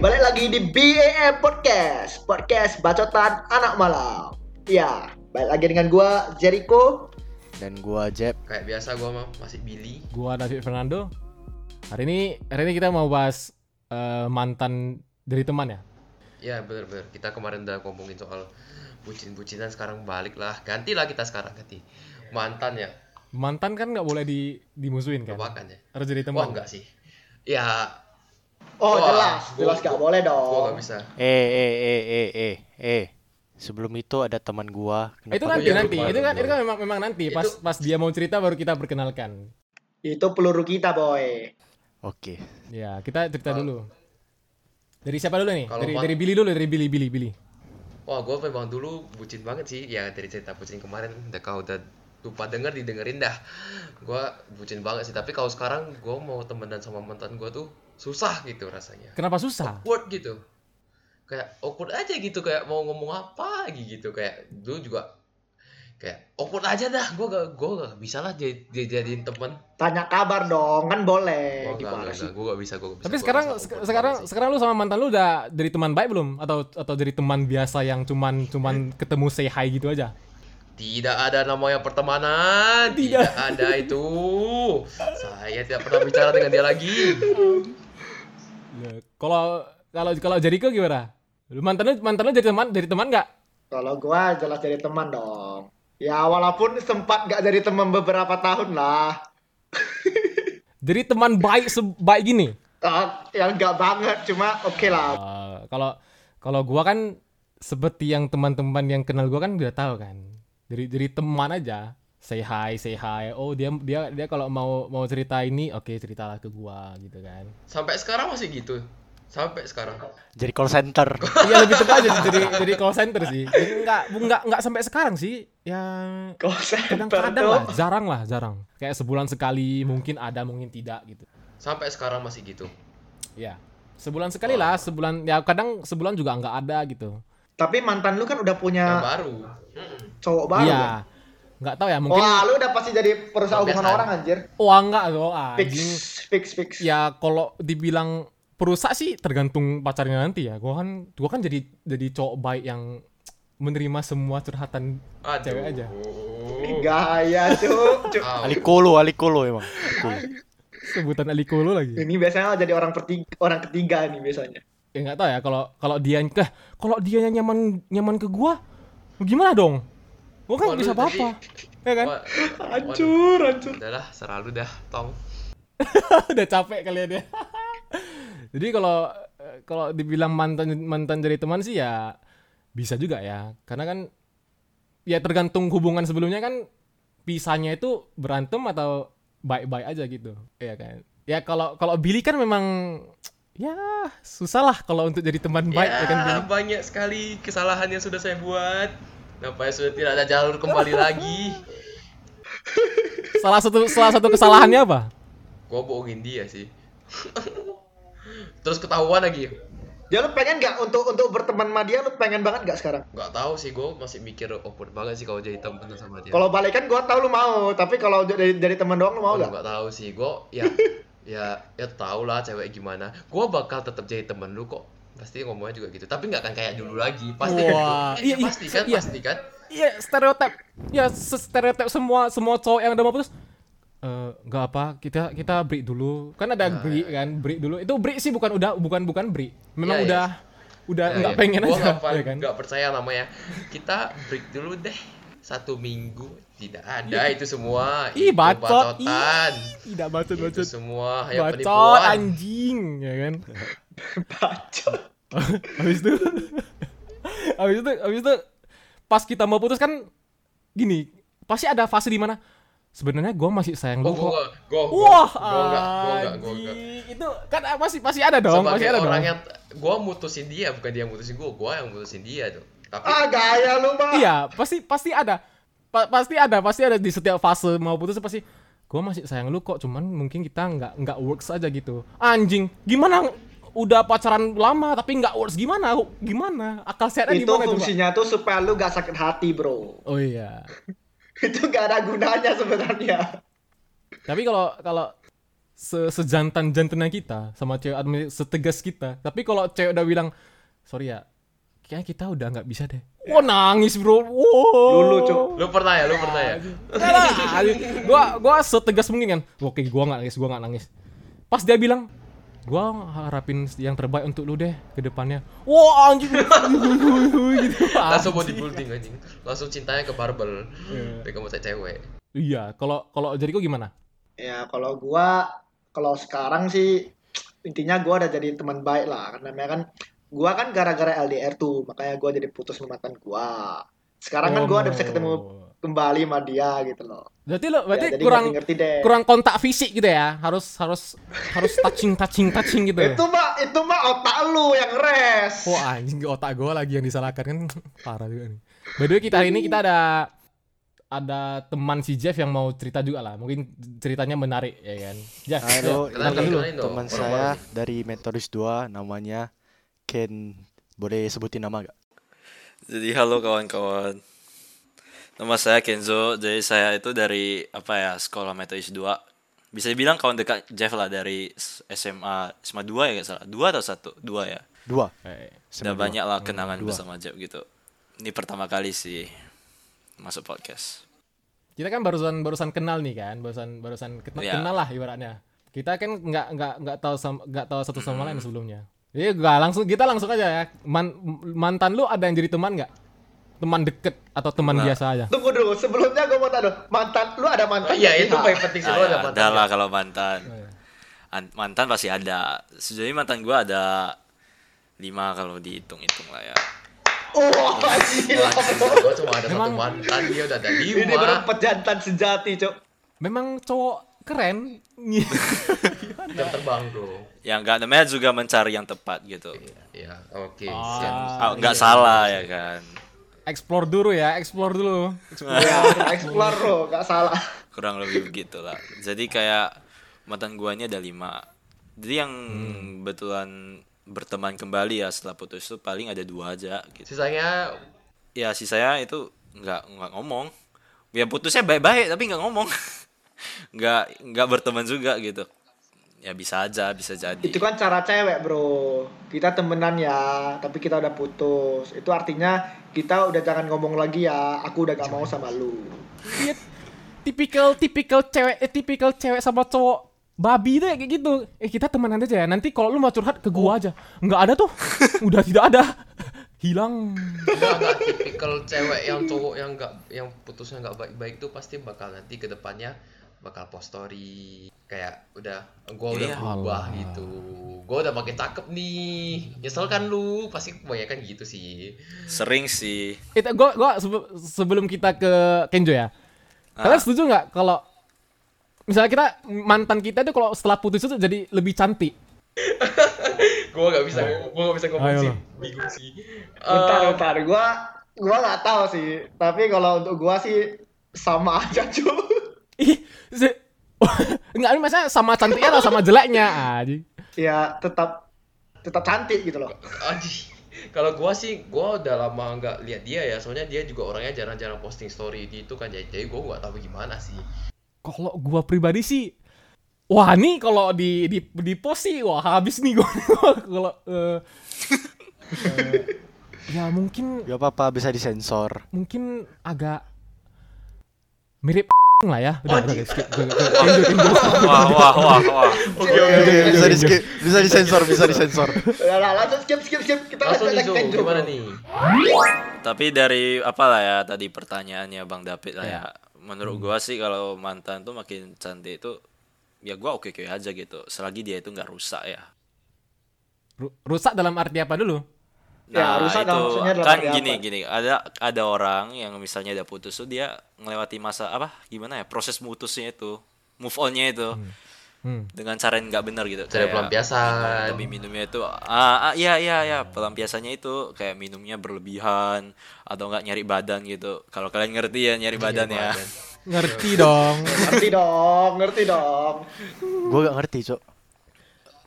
balik lagi di BAM Podcast, podcast bacotan anak malam. Ya, balik lagi dengan gua Jericho. Dan gua Jeb. Kayak biasa gua mah masih Billy. Gua David Fernando. Hari ini hari ini kita mau bahas eh, mantan dari teman ya. Ya bener-bener. Kita kemarin udah ngomongin soal bucin-bucinan sekarang balik lah. Gantilah kita sekarang ganti. Mantan ya. Mantan kan nggak boleh di dimusuhin kan. Lupakan ya. Harus jadi Wah teman. enggak sih. Ya Oh, Wah, jelas, gua- jelas gak boleh gua dong. nggak bisa. Eh eh eh eh eh eh. Sebelum itu ada teman gua. Itu nanti nanti. Itu kan itu kan memang memang nanti pas Itu- pas dia mau cerita baru kita perkenalkan. Itu peluru kita, boy. Oke. Ya, kita cerita dulu. Dari siapa dulu nih? Kalau Dari ma- dari Billy dulu, dari Billy Billy Billy. Wah gua memang dulu bucin banget sih. Ya dari cerita bucin kemarin udah kau udah lupa denger didengerin dah. Gua bucin banget sih. Tapi kalau sekarang gua mau temenan sama mantan gua tuh susah gitu rasanya. Kenapa susah? awkward gitu kayak awkward aja gitu kayak mau ngomong apa lagi gitu kayak dulu juga kayak awkward aja dah gue gak gue gak bisa lah jadi jadiin temen Tanya kabar dong, kan boleh. gue gak, gak, sih? gue gak bisa gue gak bisa Tapi Gua sekarang sekarang sih. sekarang lu sama mantan lu udah dari teman baik belum atau atau dari teman biasa yang cuman cuman ketemu say hi gitu aja? tidak ada namanya pertemanan Tidak. tidak, ada itu saya tidak pernah bicara dengan dia lagi Kalau kalau kalau Jericho gimana? Lu mantan lu mantan lu jadi teman dari teman nggak? Kalau gua jelas jadi teman dong. Ya, walaupun sempat gak jadi teman beberapa tahun lah. Jadi teman baik sebaik gini. Ah, yang gak banget, cuma oke lah. Eh, kalau kalau gua kan seperti yang teman-teman yang kenal gua kan udah tahu kan. Dari dari teman aja say hi say hi. Oh dia dia dia kalau mau mau cerita ini oke ceritalah ke gua gitu kan. sampai sekarang masih gitu sampai sekarang Jadi call center. Iya lebih tepat aja jadi jadi call center sih. Jadi Enggak enggak enggak sampai sekarang sih. Yang center kadang-kadang lah, jarang lah, jarang. Kayak sebulan sekali, mungkin ada, mungkin tidak gitu. sampai sekarang masih gitu Ya, sebulan sekali lah, sebulan ya kadang sebulan juga nggak ada gitu. Tapi mantan lu kan udah yang punya baru Mm-mm. cowok baru. kan? Nggak tahu ya, mungkin. Wah, lu udah pasti jadi perusahaan hubungan orang anjir. Wah nggak loh, Fix, anjing. fix, fix. Ya kalau dibilang perusak sih tergantung pacarnya nanti ya. Gua kan, gua kan jadi jadi cowok baik yang menerima semua curhatan Aduh. cewek aja. Gaya, cuk. Au. Alikolo, alikolo emang. Alikolo. Sebutan aliko lu lagi. Ini biasanya jadi orang pertiga, orang ketiga nih biasanya. Ya nggak tahu ya kalau kalau dia eh, kalau dia nyaman nyaman ke gua, gimana dong? Gua kan bisa apa-apa. Ya kan? Wah, Hancur, hancur. udahlah selalu dah tong udah capek kali ya dia. Jadi kalau kalau dibilang mantan mantan jadi teman sih ya bisa juga ya. Karena kan ya tergantung hubungan sebelumnya kan pisahnya itu berantem atau baik-baik aja gitu. Iya kan. Ya kalau kalau Billy kan memang ya susah lah kalau untuk jadi teman baik ya, kan ya, Billy. banyak sekali kesalahan yang sudah saya buat Nampaknya sudah tidak ada jalur kembali lagi Salah satu salah satu kesalahannya apa? Gua bohongin dia sih Terus ketahuan lagi Dia lu pengen gak untuk untuk berteman sama dia lu pengen banget gak sekarang? Gak tahu sih, gue masih mikir awkward banget sih kalau jadi temen sama dia Kalau balikan gua tahu lu mau, tapi kalau dari dari teman doang lu mau Gue gak? gak tahu sih, gue ya ya ya tau lah cewek gimana Gue bakal tetap jadi temen lu kok Pasti ngomongnya juga gitu, tapi gak akan kayak dulu lagi Pasti kan Wah, gitu. iya, Eh, iya, pasti kan, iya. pasti kan Iya stereotip. Ya stereotip semua semua cowok yang udah mau putus. Eh nggak apa kita kita break dulu kan ada Nah, break kan break dulu itu break sih bukan udah bukan bukan break memang Iya, iya. udah udah Nah, nggak ya. pengen Gua aja nggak pa- ya kan nggak percaya namanya. Kita break dulu deh. Satu minggu tidak ada itu semua. ih Itu bacot batotan. ih tidak bacot Itu bacot semua hanya bacot penipuan. anjing ya kan Bacot. habis itu habis itu habis itu pas kita mau putus kan gini pasti ada fase di mana sebenarnya gue masih sayang lu Oh, kok gua, gua, gua, Wah, gua enggak, gua enggak, gua enggak. anjing. itu kan pasti pasti ada dong, Sebagai ada orang dong. yang gua mutusin dia, bukan dia yang mutusin gua, gua yang mutusin dia tuh. Tapi Ah, gaya lu, Pak. Iya, pasti pasti ada. Pa- pasti ada, pasti ada di setiap fase mau putus pasti gue masih sayang lu kok, cuman mungkin kita nggak nggak works aja gitu. Anjing, gimana udah pacaran lama tapi nggak works gimana? Gimana? Akal sehatnya di Itu mana Pak? fungsinya tuh supaya lu gak sakit hati, bro. Oh iya. Itu gak ada gunanya sebenarnya. Tapi kalau kalau se sejantan jantannya kita sama cewek atau setegas kita. Tapi kalau cewek udah bilang sorry ya, kayaknya kita udah nggak bisa deh. Wah nangis bro. Wow. Dulu, Cuk. Lu pernah ya, lu pernah ya? Anjing. gua gua setegas mungkin kan. Oke, gua nggak nangis, gua nggak nangis. Pas dia bilang, gua harapin yang terbaik untuk lu deh ke depannya. Wah anjing. gitu. Langsung body building anjing. Langsung cintanya ke barbel. Pegang mata cewek. Iya, kalau kalau Jericho gimana? Ya kalau gua kalau sekarang sih intinya gua udah jadi teman baik lah karena namanya kan gua kan gara-gara LDR tuh makanya gua jadi putus sama mantan gua. Sekarang kan Oh, gua udah bisa ketemu kembali sama dia gitu loh. Berarti lo berarti Ya, kurang ngerti-ngerti deh. kurang kontak fisik gitu ya. Harus harus harus touching touching touching gitu. Itu mah itu mah otak lu yang res. Wah anjing otak gue lagi yang disalahkan kan parah juga nih. By the way kita hari ini kita ada ada teman si Jeff yang mau cerita juga lah. Mungkin ceritanya menarik ya kan. Jeff, Halo, ya, ini teman saya dari Metodis 2 namanya Ken. Boleh sebutin nama gak? Jadi halo kawan-kawan. Nama saya Kenzo. Jadi saya itu dari apa ya sekolah Metodis 2. Bisa dibilang kawan dekat Jeff lah dari SMA SMA 2 ya nggak salah. 2 atau 1? 2 ya. Dua. Eh, Udah banyak lah kenangan dua. bersama Jeff gitu. Ini pertama kali sih masuk podcast. kita kan barusan barusan kenal nih kan, barusan barusan kenal, Iya. kenal lah ibaratnya. Kita kan nggak nggak nggak tahu nggak tahu satu sama lain sebelumnya. Jadi gak langsung kita langsung aja ya. Man- mantan lu ada yang jadi teman nggak? Teman deket atau teman Nah. biasa aja? Tunggu dulu, sebelumnya gua mau tahu mantan lu ada Oh mantan? iya, itu paling penting sih Ah, lu ada ya, mantan. ada lah kalau mantan. An- mantan pasti ada. Sejauh ini mantan gua ada lima kalau dihitung-hitung lah ya. Oh, gila. Gua cuma ada satu Memang- mantan, dia udah ada Ini lima. baru pejantan sejati, Cok. Memang cowok keren. Jam terbang bro. Yang nggak namanya juga mencari yang tepat gitu. Iya, oke. Ah. siap. Ah, nggak salah ya kan. Explore dulu ya, explore dulu. Ya, explore bro, gak salah. kurang lebih begitu lah. Jadi kayak mantan gua ini ada lima. Jadi yang betulan berteman kembali ya setelah putus itu paling ada dua aja gitu. Sisanya? Ya si saya itu nggak nggak ngomong. Ya putusnya baik-baik tapi nggak ngomong. Nggak nggak berteman juga gitu ya bisa aja bisa jadi Itu kan cara cewek, bro. Kita temenan ya, tapi kita udah putus. Itu artinya kita udah jangan ngomong lagi ya. Aku udah gak mau sama lu. Iya, tipikal tipikal cewek eh, tipikal cewek sama cowok babi deh kayak gitu. Eh kita temenan aja ya. Nanti kalau lu mau curhat ke gua aja. Nggak ada tuh. Udah tidak ada. Hilang. enggak tipikal cewek yang cowok yang enggak yang putusnya enggak baik-baik tuh pasti bakal nanti ke depannya bakal post story kayak udah gua udah Iya. berubah gitu gua udah makin cakep nih nyesel kan lu pasti kebanyakan gitu sih sering sih Itu gua gua sebe- sebelum kita ke Kenjo ya. Kalian setuju nggak kalau misalnya kita mantan kita tuh kalau setelah putus itu jadi lebih cantik? gua nggak bisa gua nggak bisa ngomong Ayo sih bingung sih Bentar, Eh, bentar. Gua gua nggak tahu sih. Tapi kalau untuk gua sih sama aja, cuy. Ih, Enggak, ini maksudnya sama cantiknya atau sama jeleknya? Aji. Ya, tetap tetap cantik gitu loh. Anjing. Kalau gua sih, gua udah lama nggak lihat dia ya. Soalnya dia juga orangnya jarang-jarang posting story di itu kan. Jadi, jadi gua nggak tahu gimana sih. Kalau gua pribadi sih Wah nih kalau di di di post sih wah habis nih gua kalau eh, eh, ya mungkin Gak apa-apa bisa disensor. mungkin agak mirip lah ya. Udah, udah, skip. Kenjo, kenjo. wah wah wah wah bisa di skip, bisa disensor, bisa disensor. Ya, lah, langsung skip skip skip. Kita Langsung nih, lanjut Zo. Kenjo, Gimana nih? Tapi dari apa lah ya tadi pertanyaannya Bang David lah ya. Menurut Hmm. gua sih kalau mantan tuh makin cantik itu ya gua oke-oke aja gitu. Selagi dia itu nggak rusak ya. Ru- Rusak dalam arti apa dulu? Ya, rusak dalam maksudnya dalam kan gini apa? gini ada ada orang yang misalnya udah putus tuh dia ngelewati masa apa gimana ya proses mutusnya itu move onnya itu Hmm. dengan cara yang nggak benar gitu Cara pelampiasan. lebih minumnya itu ah, ah iya iya iya pelampiasannya itu kayak minumnya berlebihan atau nggak nyari badan gitu kalau kalian ngerti ya nyari badan ya badan. Ngerti dong. Ngerti dong, ngerti dong. Gue gak ngerti, Cok.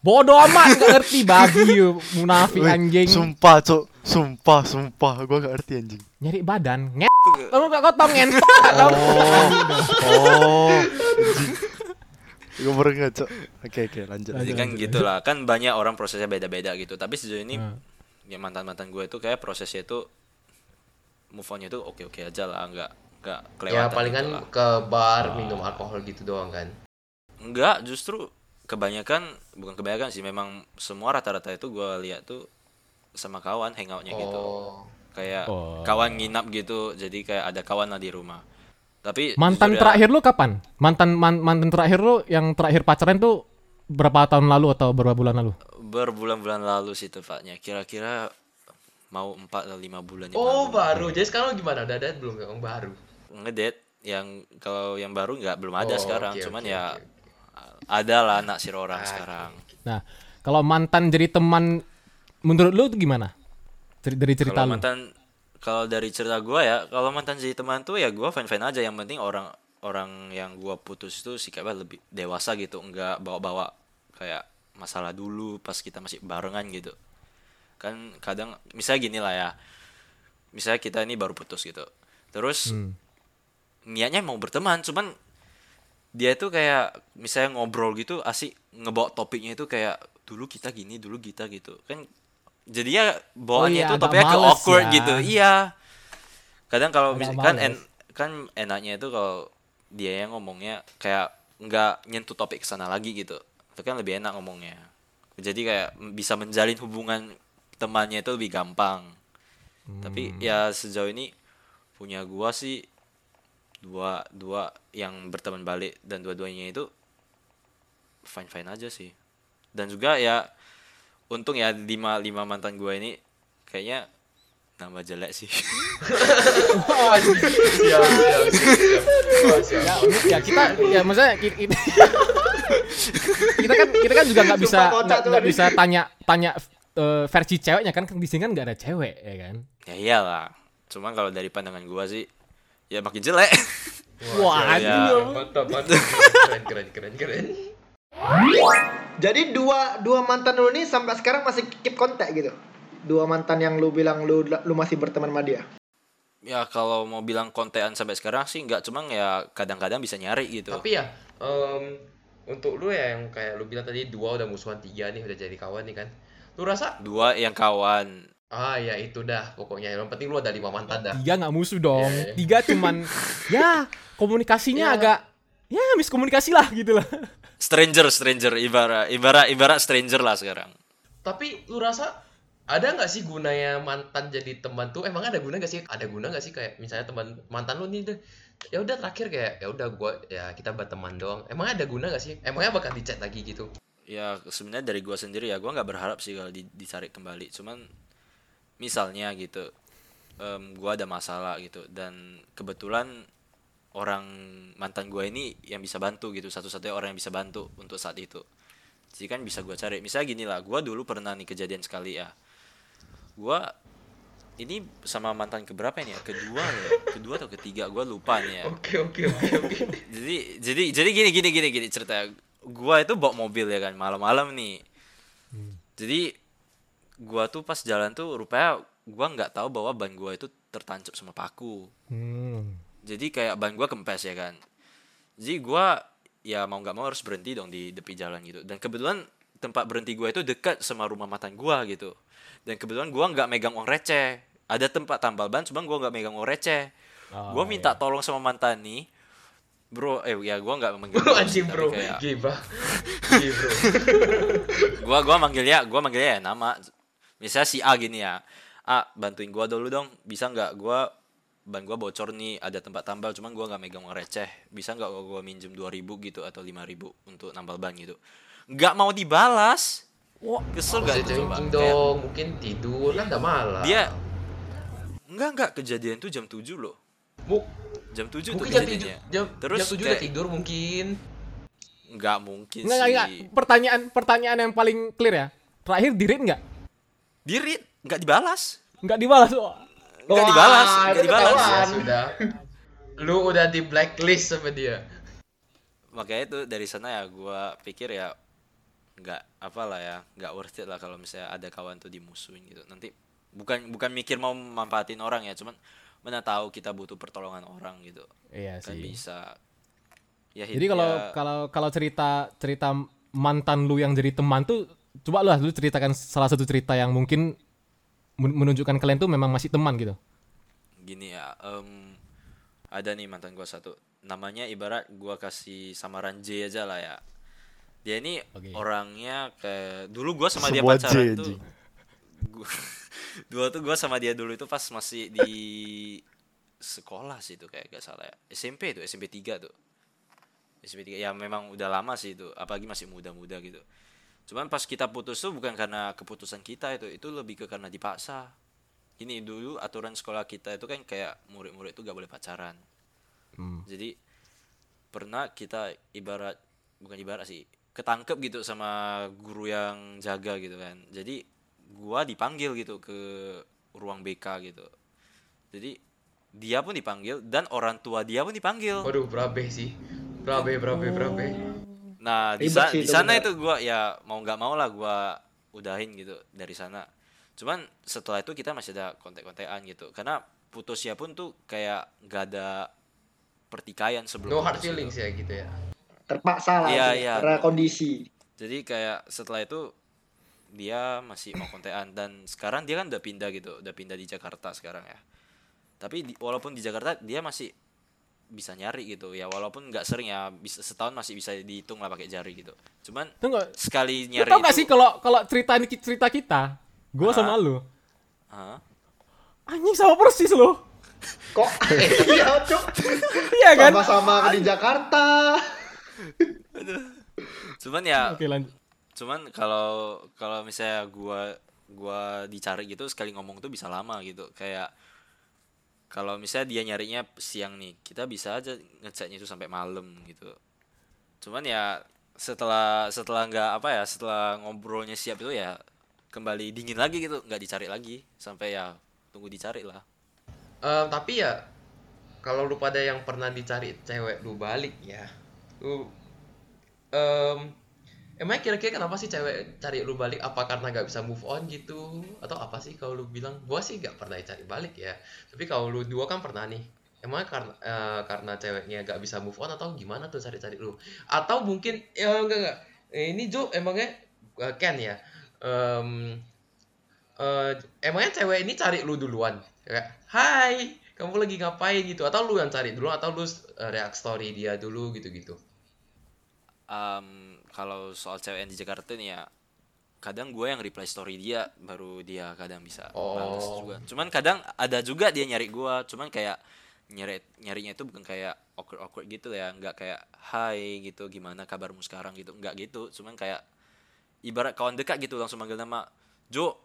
Bodoh amat nggak ngerti babi munafik anjing. Sumpah, Cok. Sumpah, sumpah. Gue gak ngerti anjing. Nyari badan. Nget. Kamu gak kotong ngentot. Oh, oh. Gue baru nggak cok. Oke oke lanjut. Jadi kan gitu lah, kan banyak orang prosesnya beda-beda gitu. Tapi sejauh ini Hmm. ya mantan-mantan gue itu kayak prosesnya itu move on-nya itu oke-oke aja lah, nggak nggak kelewatan. Ya palingan gitu lah. ke bar minum alkohol gitu doang kan. Enggak, justru kebanyakan bukan kebanyakan sih, memang semua rata-rata itu gue lihat tuh sama kawan hangoutnya gitu. Oh. Kayak Oh. kawan nginap gitu, jadi kayak ada kawan lah di rumah. Tapi Mantan ya, terakhir lu kapan? Mantan man- mantan terakhir lu yang terakhir pacaran tuh berapa tahun lalu atau berapa bulan lalu? berbulan-bulan lalu sih tepatnya. Kira-kira mau 4 atau 5 bulan yang Oh, lalu. baru. Jadi sekarang gimana? Udah ada belum yang baru? ngedate yang kalau yang baru nggak belum ada Oh, sekarang oke, cuman oke, ya oke, ada lah anak si orang Ah, sekarang. Nah, kalau mantan jadi teman menurut lu tuh gimana? Ceri- Dari cerita kalau lu. mantan kalau dari cerita gua ya kalau mantan jadi teman tuh ya gua fine fine aja. Yang penting orang orang yang gua putus itu sikapnya lebih dewasa gitu. Nggak bawa-bawa kayak masalah dulu pas kita masih barengan gitu. Kan kadang misalnya gini lah ya. Misalnya kita ini baru putus gitu. Terus Hmm. niatnya mau berteman cuman dia itu kayak misalnya ngobrol gitu asik ngebawa topiknya itu kayak dulu kita gini dulu kita gitu. Kan jadi ya bawaannya iya, itu topiknya ke awkward ya. gitu. Iya. Kadang kalau kan en, kan enaknya itu kalau dia yang ngomongnya kayak nggak nyentuh topik ke sana lagi gitu. Itu kan lebih enak ngomongnya. Jadi kayak bisa menjalin hubungan temannya itu lebih gampang. Tapi Hmm. ya sejauh ini punya gua sih dua dua yang berteman balik dan dua-duanya itu fine fine aja sih dan juga ya untung ya lima lima mantan gua ini kayaknya nambah jelek sih siap. Wah, siap. Ya, ya kita ya maksudnya kita, kita, kan kita kan juga nggak bisa nggak bisa tanya tanya eh, versi ceweknya kan di sini kan nggak ada cewek ya kan. ya iyalah cuman kalau dari pandangan gua sih ya makin jelek Wah, ya. aduh. Mantap, mantap. Keren, keren, keren, keren. Jadi dua dua mantan lu nih sampai sekarang masih keep kontak gitu. Dua mantan yang lu bilang lu lu masih berteman sama dia. ya kalau mau bilang kontean sampai sekarang sih nggak cuman ya kadang-kadang bisa nyari gitu Tapi ya, em, untuk lu ya yang kayak lu bilang tadi dua udah musuhan tiga nih udah jadi kawan nih kan. Lu rasa dua yang kawan ah ya itu dah pokoknya yang penting lu ada lima mantan dah. Tiga nggak musuh dong. Iya, iya. Tiga cuman ya komunikasinya Iya. agak ya miskomunikasi lah gitu lah. stranger stranger ibarat ibarat ibarat stranger lah sekarang Tapi lu rasa ada nggak sih gunanya mantan jadi teman tuh? Emang ada guna gak sih? Ada guna gak sih kayak misalnya teman mantan lu nih deh, ya udah terakhir kayak ya udah gua ya kita berteman doang. Emang ada guna gak sih? Emangnya bakal dicat lagi gitu? ya sebenarnya dari gua sendiri ya gua nggak berharap sih kalau di- ditarik kembali cuman misalnya gitu em, gua ada masalah gitu dan kebetulan orang mantan gua ini yang bisa bantu gitu satu-satunya orang yang bisa bantu untuk saat itu. Jadi kan bisa gua cari. Misalnya gini lah gua dulu pernah nih kejadian sekali ya. Gua ini sama mantan keberapa ini ya? Kedua ya? Kedua atau ketiga? Gua lupa nih ya. Oke oke oke oke. jadi jadi jadi gini gini gini gini cerita gua itu bawa mobil ya kan malam-malam nih. Jadi gua tuh pas jalan tuh rupanya gua nggak tahu bahwa ban gua itu tertancap sama paku. Hmm. jadi kayak ban gua kempes ya kan? Jadi gua ya mau nggak mau harus berhenti dong di tepi jalan gitu. Dan kebetulan tempat berhenti gua itu dekat sama rumah mantan gua gitu. Dan kebetulan gua nggak megang uang receh. Ada tempat tambal ban cuma gua nggak megang uang receh. Oh, gua minta tolong sama mantan nih bro eh ya gua nggak manggil Bro anjing bro, kayak- gibah. Gibah. gua gua manggilnya gua manggilnya ya nama misalnya si A gini ya A bantuin gua dulu dong bisa nggak gua ban gua bocor nih ada tempat tambal cuman gua nggak megang uang receh bisa nggak gua, gua minjem 2000 gitu atau 5000 untuk nambal ban gitu nggak mau dibalas wah kesel Gak tuh coba dong, mungkin tidur kan udah malam. dia enggak enggak kejadian tuh jam 7 loh Mu- jam 7 tuh mungkin jam tujuh, kejadiannya jam, Terus jam tujuh kayak- udah tidur mungkin. nggak mungkin Enggak, enggak, enggak. sih Pertanyaan pertanyaan yang paling clear ya. Terakhir di read nggak? diri nggak dibalas Nggak dibalas. Oh. nggak Wah, dibalas nggak dibalas. Ya sudah. Lu udah di blacklist sama dia. makanya itu dari sana ya gua pikir ya nggak apalah ya nggak worth it lah kalau misalnya ada kawan tuh dimusuhin gitu nanti bukan bukan mikir mau manfaatin orang ya cuman mana tahu kita butuh pertolongan orang gitu Iya kan sih. bisa ya Jadi kalau ya, kalau kalau cerita cerita mantan lu yang jadi teman tuh coba lah lu ceritakan salah satu cerita yang mungkin men- menunjukkan kalian tuh memang masih teman gitu. gini ya em, ada nih mantan gua satu namanya ibarat gua kasih samaran J aja lah ya dia ini Oke. orangnya kayak dulu gua sama dia Semua J, pacaran tuh anjing. gua, dua tuh gua sama dia dulu itu pas masih di sekolah sih itu kayak gak salah ya SMP tuh SMP 3 tuh SMP 3 ya memang udah lama sih itu apalagi masih muda-muda gitu cuman pas kita putus tuh bukan karena keputusan kita itu itu lebih ke karena dipaksa ini dulu aturan sekolah kita itu kan kayak murid-murid itu gak boleh pacaran Hmm. jadi pernah kita ibarat bukan ibarat sih ketangkep gitu sama guru yang jaga gitu kan jadi gua dipanggil gitu ke ruang BK gitu jadi dia pun dipanggil dan orang tua dia pun dipanggil Waduh, berabe sih. Berabe, berabe, berabe. Nah, di, sa- di itu sana bener. itu gua ya mau nggak mau lah gua udahin gitu dari sana. Cuman setelah itu kita masih ada kontak-kontakan gitu. Karena putusnya pun tuh kayak nggak ada pertikaian sebelum No hard putus gitu. feelings ya gitu ya. terpaksa lah Iya, gitu, iya. karena kondisi Jadi kayak setelah itu dia masih mau kontekan dan sekarang dia kan udah pindah gitu, udah pindah di Jakarta sekarang ya. Tapi di- walaupun di Jakarta dia masih bisa nyari gitu ya walaupun nggak sering ya bisa setahun masih bisa dihitung lah pakai jari gitu cuman Tunggu, sekali lu nyari tau gak itu sih kalau kalau cerita ini cerita kita, gua Ah. sama lu, Hah? anjing sama persis lo. kok iya cuk Iya kan? sama-sama di Jakarta cuman ya Oke lanjut. cuman kalau kalau misalnya gua gua dicari gitu sekali ngomong tuh bisa lama gitu kayak kalau misalnya dia nyarinya siang nih kita bisa aja ngechatnya itu sampai malam gitu. Cuman ya setelah setelah nggak apa ya setelah ngobrolnya siap itu ya kembali dingin lagi gitu nggak dicari lagi. Sampai ya tunggu dicari lah. Em, tapi ya kalau lu pada yang pernah dicari cewek lu balik ya. Lu em emang kira-kira kenapa sih cewek cari lu balik? Apa karena nggak bisa move on gitu? Atau apa sih kalau lu bilang gua sih nggak pernah dicari balik ya. Tapi kalau lu dua kan pernah nih. Emang karena eh, karena ceweknya nggak bisa move on atau gimana tuh cari-cari lu? Atau mungkin ya enggak enggak Eh, ini Jo emangnya eh, Ken ya? Em, eh, emangnya cewek ini cari lu duluan? Kayak hai kamu lagi ngapain? Gitu. Atau lu yang cari dulu atau lu uh, react story dia dulu gitu gitu Em, kalau soal cewek yang di Jakarta nih ya kadang gue yang reply story dia baru dia kadang bisa balas Oh. juga. Cuman kadang ada juga dia nyari gue cuman kayak nyari nyarinya itu bukan kayak awkward awkward gitu ya. Nggak kayak hai gitu gimana kabarmu sekarang? gitu. Nggak gitu. Cuman kayak ibarat kawan dekat gitu langsung manggil nama Jo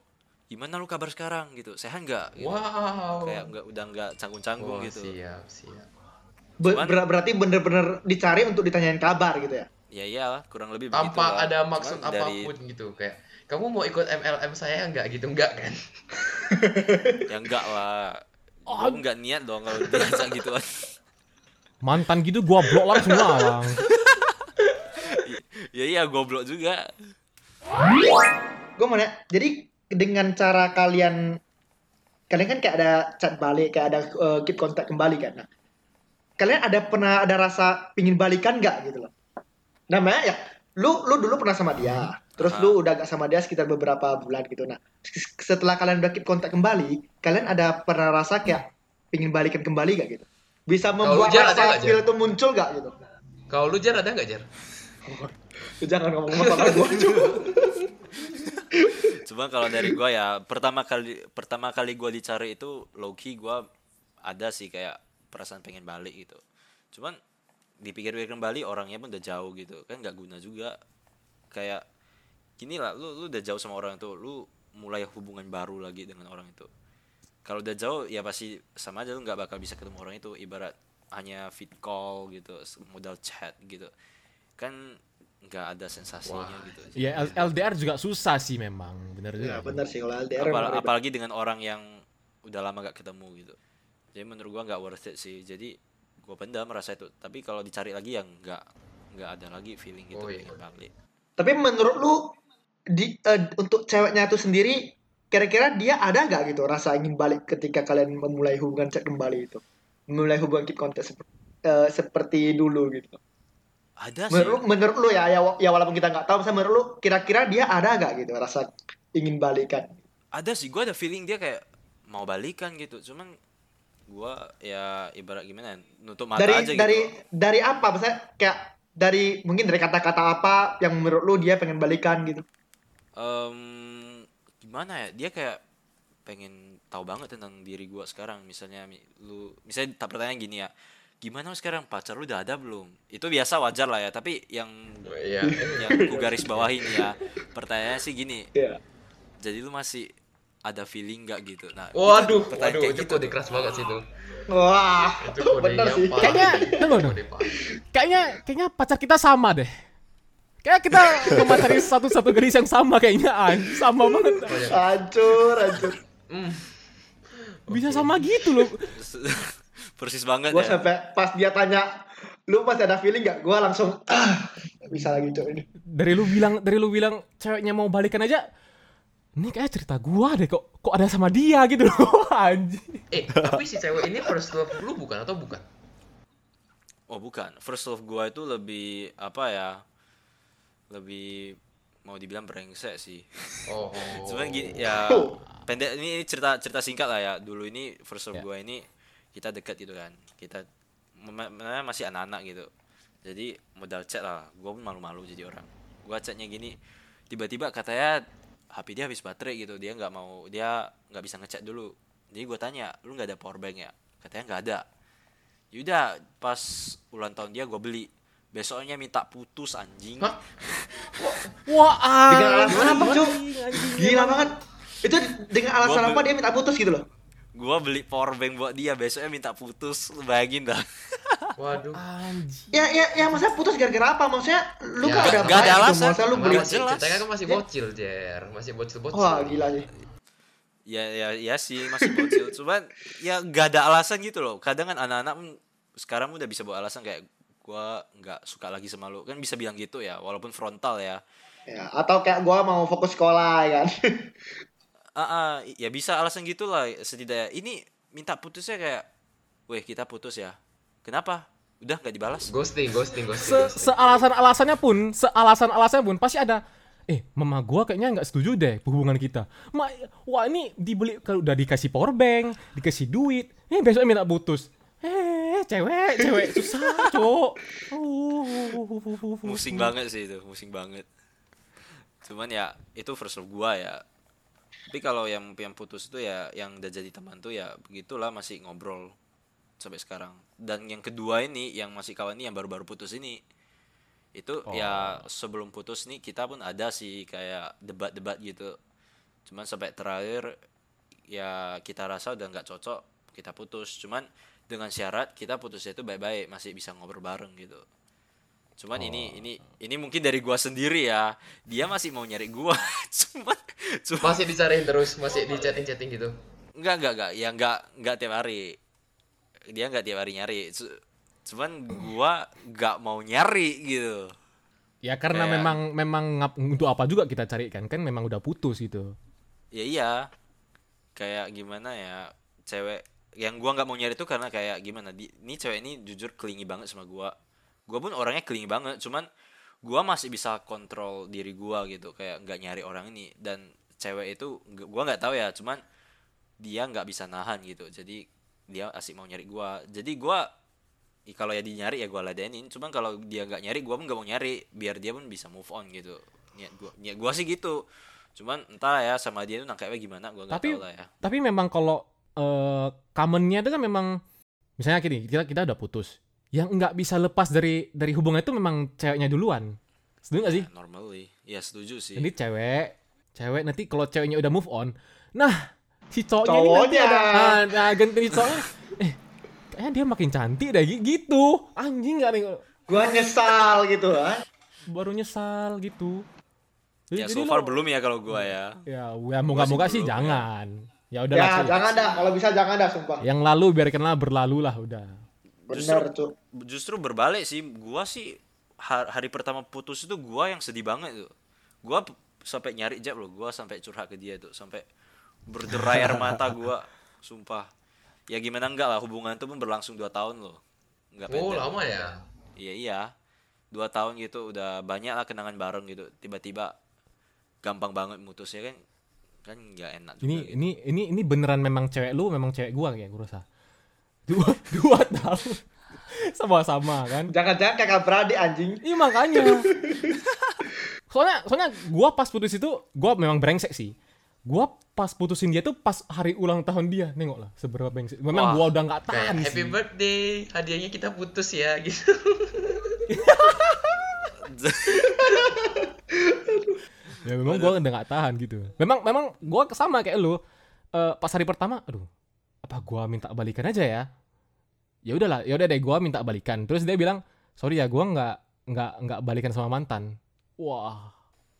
gimana lu kabar sekarang? gitu. Sehat nggak? gitu. wow. Kayak nggak udah nggak canggung canggung Wah, gitu. siap siap. Ber- berarti bener-bener dicari untuk ditanyain kabar gitu ya ya iyalah kurang lebih tanpa ada Cuman maksud dari- apa pun gitu kayak kamu mau ikut MLM saya nggak? Gitu nggak kan? Ya enggak lah. Gua nggak niat dong kalau biasa gitu Mantan gitu gua blok langsung lah. ya iya goblok juga. Gue mau nanya jadi dengan cara kalian kalian kan kayak ada chat balik kayak ada uh, keep kontak kembali kan? Nah kalian ada pernah ada rasa pingin balikan nggak gitu loh namanya ya lu lu dulu pernah sama dia terus Ah. lu udah gak sama dia sekitar beberapa bulan gitu. Nah setelah kalian udah keep kontak kembali kalian ada pernah rasa kayak pingin balikan kembali gak gitu? Bisa membuat rasa feel itu muncul gak gitu? Kalau lu jar ada nggak jar? Lu jangan ngomong masalah gue cuma kalau dari gua ya pertama kali pertama kali gua dicari itu low key gua ada sih kayak perasaan pengen balik gitu. Cuman dipikir-pikir kembali orangnya pun udah jauh gitu. Kan nggak guna juga. Kayak gini lah lu lu udah jauh sama orang itu lu mulai hubungan baru lagi dengan orang itu. Kalau udah jauh ya pasti sama aja lu nggak bakal bisa ketemu orang itu. Ibarat hanya fit call gitu modal chat gitu. Kan nggak ada sensasinya Wah. gitu. Ya LDR juga susah sih memang, bener juga. ya benar sih kalau LDR Apal- apalagi dengan orang yang udah lama gak ketemu gitu. Jadi menurut gua nggak worth it sih. Jadi gua pendam merasa itu tapi kalau dicari lagi yang nggak nggak ada lagi feeling gitu Oh, iya. balik Tapi menurut lu di eh, untuk ceweknya itu sendiri kira-kira dia ada nggak gitu rasa ingin balik ketika kalian memulai hubungan chat kembali itu? Memulai hubungan keep contact seperti, seperti dulu gitu. ada sih Menurut lu, menurut lu ya, ya, ya walaupun kita nggak tahu, misalnya menurut lu kira-kira dia ada nggak gitu rasa ingin balikan? ada sih gue ada feeling dia kayak mau balikan gitu cuman gue ya ibarat gimana ya, nutup mata dari aja dari gitu dari apa? Misalnya kayak dari mungkin dari kata-kata apa yang menurut lu dia pengen balikan gitu? Em, gimana ya dia kayak pengen tahu banget tentang diri gua sekarang misalnya mi- lu misalnya tak pertanyaan gini ya gimana lu sekarang pacar lu udah ada belum itu biasa wajar lah ya tapi yang Iya. yang ku garis bawahi nih ya pertanyaannya sih gini Iya. jadi lu masih ada feeling nggak gitu nah Waduh, itu pertanyaan waduh, kayak itu gitu kode tuh. keras banget sih itu. Wah, Itu kode bener yang sih. Kayaknya, tunggu, paling. Kayaknya kayaknya pacar kita sama deh. Kayak kita memateri satu-satu garis yang sama kayaknya an. Sama banget. Hancur, hancur. Hmm. Bisa sama gitu loh. persis banget Gue ya sampai pas dia tanya, lu masih ada feeling nggak? Gue langsung ah, bisa lagi cok ini. Dari lu bilang dari lu bilang ceweknya mau balikan aja. Ini kayak cerita gua deh kok kok ada sama dia gitu loh. Anjing. Eh, tapi si cewek ini first love lu bukan atau bukan? oh bukan first love gua itu lebih apa ya lebih mau dibilang brengsek sih Oh. Sebenarnya gini ya pendek ini cerita cerita singkat lah ya. Dulu ini first love Ya. gue ini kita dekat gitu kan. Kita memang masih anak-anak gitu. Jadi modal chat lah. Gue pun malu-malu jadi orang. Gue chatnya gini. Tiba-tiba katanya HP dia habis baterai gitu. Dia nggak mau dia nggak bisa ngechat dulu. Jadi gue tanya, lu nggak ada power bank ya? Katanya nggak ada. Yaudah pas ulang tahun dia gue beli. Besoknya minta putus anjing. Hah? Wah, Dengan alasan apa anjing. Gila banget. Itu dengan alasan Gua apa dia minta putus gitu loh? Gua beli power bank buat dia, besoknya minta putus. Lu bayangin dah. Waduh. Anjing. Ya, ya, ya maksudnya putus gara-gara apa? Maksudnya lu Ya, kan udah nggak ada gitu, alasan. masa lu beli jelas. ceritanya kan masih bocil, Jer. Masih bocil-bocil. Wah, gila sih. ya ya ya sih masih bocil. Cuman ya gak ada alasan gitu loh. Kadang kan anak-anak sekarang udah bisa bawa alasan kayak gua nggak suka lagi sama lu. Kan bisa bilang gitu ya, walaupun frontal ya. Ya, atau kayak gua mau fokus sekolah ya kan. Ah, ah, ya bisa alasan gitulah setidaknya. Ini minta putusnya kayak, weh kita putus ya. Kenapa? Udah nggak dibalas. Ghosting, ghosting, ghosting. Se sealasan-alasannya pun, sealasan-alasannya pun pasti ada eh mama gua kayaknya nggak setuju deh hubungan kita. Ma, wah ini dibeli kalau udah dikasih power bank, dikasih duit, eh besoknya minta putus. Eh, cewek, cewek susah, cok. Uh. Musing banget sih itu, musing banget. Cuman ya itu first love gua ya. Tapi kalau yang yang putus itu ya yang udah jadi teman tuh ya begitulah masih ngobrol sampai sekarang. Dan yang kedua ini yang masih kawan ini yang baru-baru putus ini itu ya sebelum putus nih kita pun ada sih kayak debat-debat gitu. Cuman sampai terakhir ya kita rasa udah nggak cocok kita putus. Cuman dengan syarat kita putusnya itu baik-baik masih bisa ngobrol bareng gitu. Cuman ini ini ini mungkin dari gua sendiri ya. Dia masih mau nyari gua. cuman cuman Masih dicariin terus, masih di chatting-chatting gitu. enggak enggak enggak ya enggak enggak tiap hari. Dia enggak tiap hari nyari. Cu- Cuman gua enggak mau nyari gitu. Ya karena Kayak- memang memang ngap, untuk apa juga kita cari kan kan memang udah putus gitu. Ya iya. Kayak gimana ya? Cewek yang gua nggak mau nyari itu karena kayak gimana? Di, ini cewek ini jujur kelingi banget sama gua. Gua pun orangnya kelingi banget, cuman gua masih bisa kontrol diri gua gitu, kayak nggak nyari orang ini dan cewek itu nggak- gua nggak tahu ya, cuman dia nggak bisa nahan gitu. Jadi dia asik mau nyari gua. Jadi gua i- kalau ya dia nyari ya gua ladenin, cuman kalau dia nggak nyari gua pun nggak mau nyari biar dia pun bisa move on gitu. Niat gua, niat gua sih gitu. Cuman entah ya sama dia tuh nangkepnya gimana gua nggak tahu lah ya. tapi memang kalau eh commonnya itu kan memang misalnya gini kita kita udah putus yang nggak bisa lepas dari dari hubungan itu memang ceweknya duluan setuju nggak sih Ya, normally. Ya setuju sih. jadi cewek cewek nanti kalau ceweknya udah move on nah si cowoknya, ini nanti Cowoknya. ada nah, nah ganti si cowoknya eh kayaknya dia makin cantik deh gi- gitu anjing nggak nih Gua nyesal gitu kan. baru nyesal gitu ya Jadi so far lo- belum ya kalau gua ya. ya ya moga-moga sih belum, ya. jangan ya udah Ya, lah, jangan dah. Kalau bisa jangan dah, sumpah. yang lalu biarkanlah berlalu lah udah Bener, Cuk. Justru berbalik sih. Gua sih har- hari pertama putus itu gua yang sedih banget tuh. Gua sampai nyari jab loh. Gua sampai curhat ke dia tuh, sampai berderai air mata gua. Sumpah. Ya gimana enggak lah hubungan itu pun berlangsung 2 tahun loh. Enggak Oh, lama ya? Iya iya. dua tahun gitu udah banyak lah kenangan bareng gitu tiba-tiba gampang banget mutusnya kan kan nggak enak juga Ini gitu. ini ini ini beneran memang cewek lu, memang cewek gua kayak gua rasa. Dua dua tahun sama-sama kan. Jangan-jangan kakak beradik anjing. Iya makanya. soalnya soalnya gua pas putus itu gua memang brengsek sih. Gua pas putusin dia tuh pas hari ulang tahun dia. Nengok lah seberapa brengsek. Memang gua udah nggak Kayak tahan happy sih. birthday, hadiahnya kita putus ya gitu. Ya memang gua udah nggak tahan gitu. Memang memang gua sama kayak lu. Eh, pas hari pertama, aduh, apa gua minta balikan aja ya? Ya udahlah, ya udah deh gua minta balikan. Terus dia bilang, sorry ya gua nggak nggak nggak balikan sama mantan. Wah,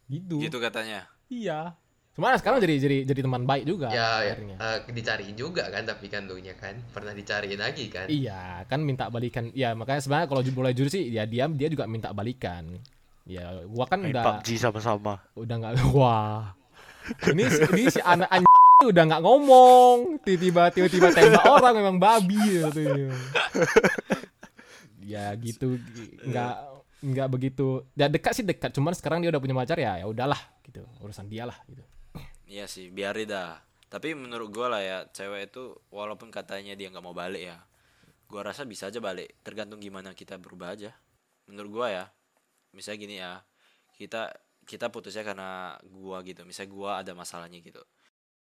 gitu. gitu katanya Iya. Cuma sekarang jadi jadi jadi teman baik juga. ya, ya akhirnya. eh, dicariin juga kan tapi kan lu nya kan pernah dicariin lagi kan. Iya, kan minta balikan. Ya makanya sebenarnya kalau boleh jujur sih, ya dia dia juga minta balikan. Ya, gua kan Main udah PUBG sama-sama. udah nggak wah. Ini si- ini si anak anjing udah nggak ngomong, tiba-tiba tiba-tiba tembak orang memang babi gitu. ya gitu, nggak nggak begitu. Ya dekat sih dekat, cuman sekarang dia udah punya pacar ya, ya udahlah gitu. Urusan dia lah gitu. Iya sih, biarin dah. Tapi menurut gua lah ya, cewek itu walaupun katanya dia nggak mau balik ya, gua rasa bisa aja balik. Tergantung gimana kita berubah aja. Menurut gua ya, misalnya gini ya, kita kita putusnya karena gua gitu. Misalnya gua ada masalahnya gitu.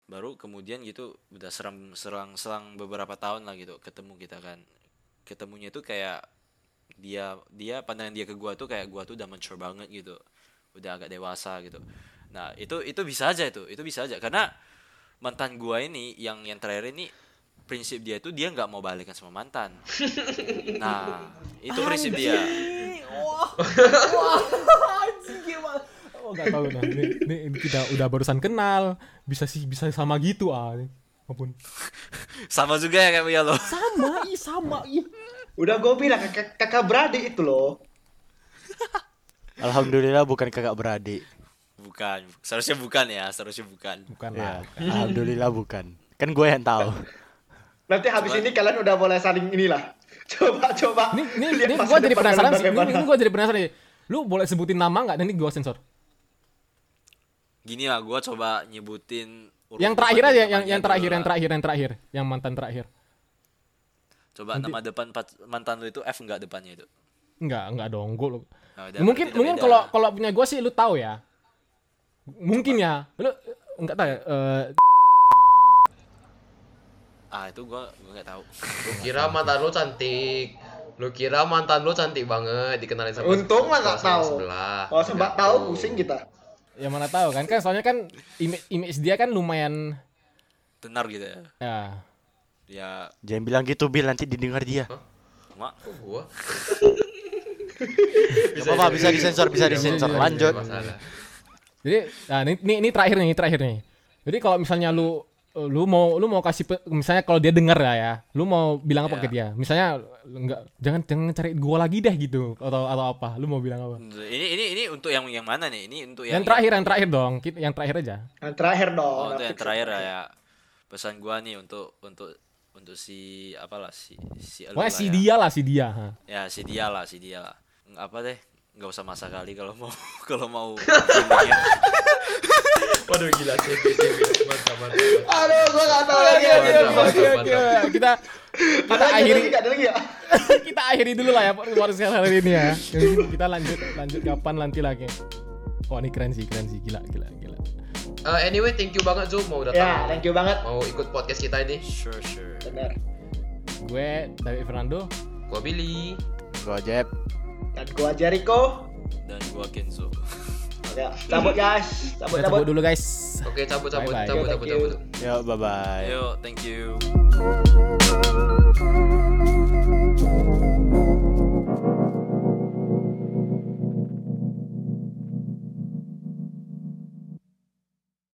Baru kemudian gitu udah serang serang selang beberapa tahun lah gitu ketemu kita kan. Ketemunya itu kayak dia dia pandangan dia ke gua tuh kayak gua tuh udah mature banget gitu. Udah agak dewasa gitu. Nah, itu itu bisa aja itu. Itu bisa aja karena mantan gua ini yang yang terakhir ini prinsip dia itu dia nggak mau balikan sama mantan. Nah, itu prinsip dia. Oh nggak tahu nah. Ini, ini kita udah barusan kenal, bisa sih bisa sama gitu ah. Maupun Sama juga ya kayak Mia lo. sama, ih sama, ih. Udah gue bilang kakak, kakak beradik itu loh. Alhamdulillah bukan kakak beradik. Bukan, seharusnya bukan ya, seharusnya bukan. Bukan Ya, lah. alhamdulillah bukan. Kan gue yang tahu. Nanti habis Coba- ini kalian udah boleh saling inilah. Coba coba. Ini ini, ini gua jadi penasaran sih. Ini, ini gua jadi penasaran nih. Lu boleh sebutin nama nggak? Nanti gua sensor. Gini lah, gua coba nyebutin Yang terakhir aja, yang yang terakhir, yang terakhir, yang terakhir, yang mantan terakhir. Coba Nanti- nama depan mantan lu itu F enggak depannya itu? Enggak, enggak dong. Gua lu- Nah, mungkin mungkin kalau kalau punya gua sih lu tahu ya. Mungkin ya. Lu enggak tahu ya. eh, ah itu gua gua nggak tahu. Lu kira mantan lu cantik. Lu kira mantan lu cantik banget dikenalin sama Untung mah nggak tahu. sebelah. Kalau sempat Nggak tahu pusing kita. ya mana tahu kan kan soalnya kan image image dia kan lumayan Tenar gitu ya. ya Ya, Jangan bilang gitu Bil nanti didengar dia. mak Kok gua? Gak apa-apa bisa disensor bisa disensor. bisa, Lanjut. Jadi nah ini ini, ini terakhir nih, ini terakhir nih. Jadi kalau misalnya lu lu mau lu mau kasih pe- misalnya kalau dia dengar ya ya, lu mau bilang apa Ya. ke dia? Misalnya enggak jangan jangan cari gua lagi deh gitu atau atau apa? Lu mau bilang apa? ini ini ini untuk yang yang mana nih? Ini untuk Yang, yang terakhir, yang terakhir dong. Yang terakhir aja. Yang terakhir dong. Oh, untuk yang terakhir ya, ya. Pesan gua nih untuk untuk untuk si apalah si si Pokoknya lah si ya. dia lah, si dia. ha. Ya, si dia lah, si dia lah. Apa deh, nggak usah masa kali kalau mau kalau mau. Waduh gila CP mantap mantap. Aduh, gua nggak tahu lagi. Oke, anjir. oke. Kita kita akhiri ya? kita akhiri dulu lah ya podcast hari ini ya. Jadi kita lanjut lanjut kapan nanti lagi. Wah ini keren sih, keren sih, gila, gila, gila. Eh, anyway, thank you banget Zo mau datang. Ya, thank you banget. Mau ikut podcast kita ini. Sure, sure. Bener. Gue David Fernando. Gua Billy. Gue Jeb. Dan gua Jericho. Dan gua Kenzo. Ya, cabut guys. Cabut, cabut. cabut dulu guys. Oke, cabut cabut Bye-bye. cabut Thank cabut you. cabut. Yo bye bye. Ayo, thank you.